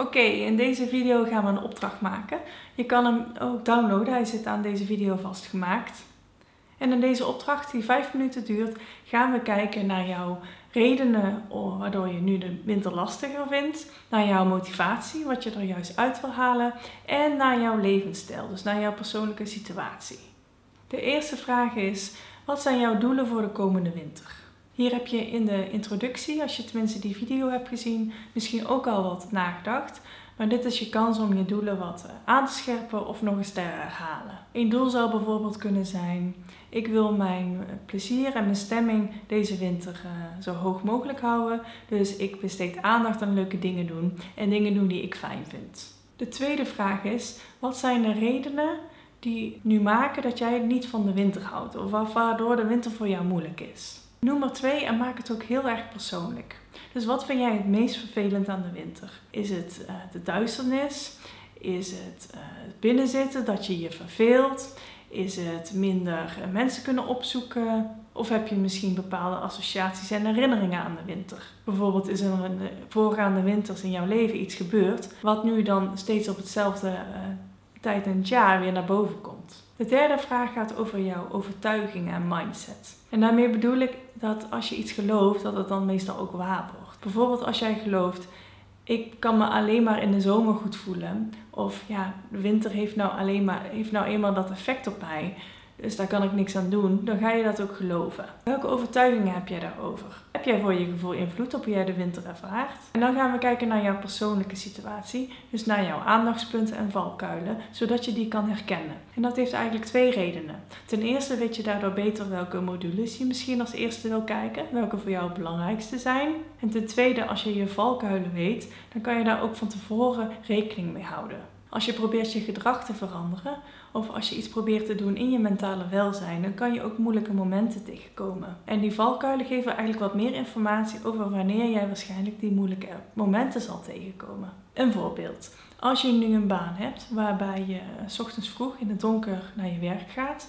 Oké, in deze video gaan we een opdracht maken. Je kan hem ook downloaden, hij zit aan deze video vastgemaakt. En in deze opdracht, die 5 minuten duurt, gaan we kijken naar jouw redenen waardoor je nu de winter lastiger vindt, naar jouw motivatie, wat je er juist uit wil halen, en naar jouw levensstijl, dus naar jouw persoonlijke situatie. De eerste vraag is: wat zijn jouw doelen voor de komende winter? Hier heb je in de introductie, als je tenminste die video hebt gezien, misschien ook al wat nagedacht. Maar dit is je kans om je doelen wat eh, aan te scherpen of nog eens te herhalen. Een doel zou bijvoorbeeld kunnen zijn: ik wil mijn eh, plezier en mijn stemming deze winter uh, zo hoog mogelijk houden. Dus ik besteed aandacht aan leuke dingen doen en dingen doen die ik fijn vind. De tweede vraag is: wat zijn de redenen die nu maken dat jij niet van de winter houdt of waardoor de winter voor jou moeilijk is? Noem er twee en maak het ook heel erg persoonlijk. Dus wat vind jij het meest vervelend aan de winter? Is het uh, de duisternis? Is het uh, het binnenzitten, dat je je verveelt? Is het minder uh, mensen kunnen opzoeken? Of heb je misschien bepaalde associaties en herinneringen aan de winter? Bijvoorbeeld is er in de voorgaande winters in jouw leven iets gebeurd, wat nu dan steeds op hetzelfde tijd in het jaar weer naar boven komt. De derde vraag gaat over jouw overtuigingen en mindset. En daarmee bedoel ik dat als je iets gelooft, dat het dan meestal ook waar wordt. Bijvoorbeeld als jij gelooft, ik kan me alleen maar in de zomer goed voelen. Of ja, de winter heeft nou, alleen maar, heeft nou eenmaal dat effect op mij dus daar kan ik niks aan doen, dan ga je dat ook geloven. Welke overtuigingen heb jij daarover? Heb jij voor je gevoel invloed op hoe jij de winter ervaart? En dan gaan we kijken naar jouw persoonlijke situatie, dus naar jouw aandachtspunten en valkuilen, zodat je die kan herkennen. En dat heeft eigenlijk twee redenen. Ten eerste weet je daardoor beter welke modules je misschien als eerste wil kijken, welke voor jou het belangrijkste zijn. En ten tweede, als je je valkuilen weet, dan kan je daar ook van tevoren rekening mee houden. Als je probeert je gedrag te veranderen of als je iets probeert te doen in je mentale welzijn, dan kan je ook moeilijke momenten tegenkomen. En die valkuilen geven eigenlijk wat meer informatie over wanneer jij waarschijnlijk die moeilijke momenten zal tegenkomen. Een voorbeeld. Als je nu een baan hebt waarbij je s ochtends vroeg in het donker naar je werk gaat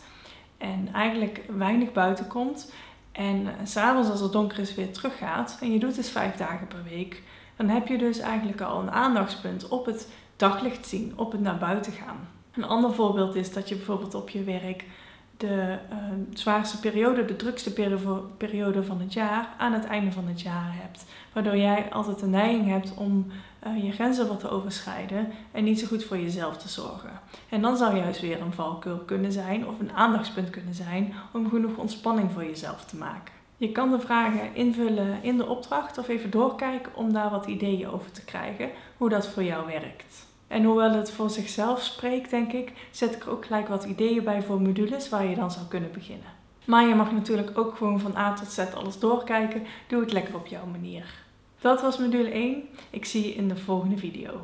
en eigenlijk weinig buiten komt en s'avonds als het donker is weer teruggaat en je doet dus vijf dagen per week, dan heb je dus eigenlijk al een aandachtspunt op het daglicht zien, op het naar buiten gaan. Een ander voorbeeld is dat je bijvoorbeeld op je werk de uh, zwaarste periode, de drukste periode van het jaar aan het einde van het jaar hebt. Waardoor jij altijd de neiging hebt om uh, je grenzen wat te overschrijden en niet zo goed voor jezelf te zorgen. En dan zou juist weer een valkuil kunnen zijn of een aandachtspunt kunnen zijn om genoeg ontspanning voor jezelf te maken. Je kan de vragen invullen in de opdracht of even doorkijken om daar wat ideeën over te krijgen hoe dat voor jou werkt. En hoewel het voor zichzelf spreekt, denk ik, zet ik er ook gelijk wat ideeën bij voor modules waar je dan zou kunnen beginnen. Maar je mag natuurlijk ook gewoon van A tot Z alles doorkijken. Doe het lekker op jouw manier. Dat was module 1. Ik zie je in de volgende video.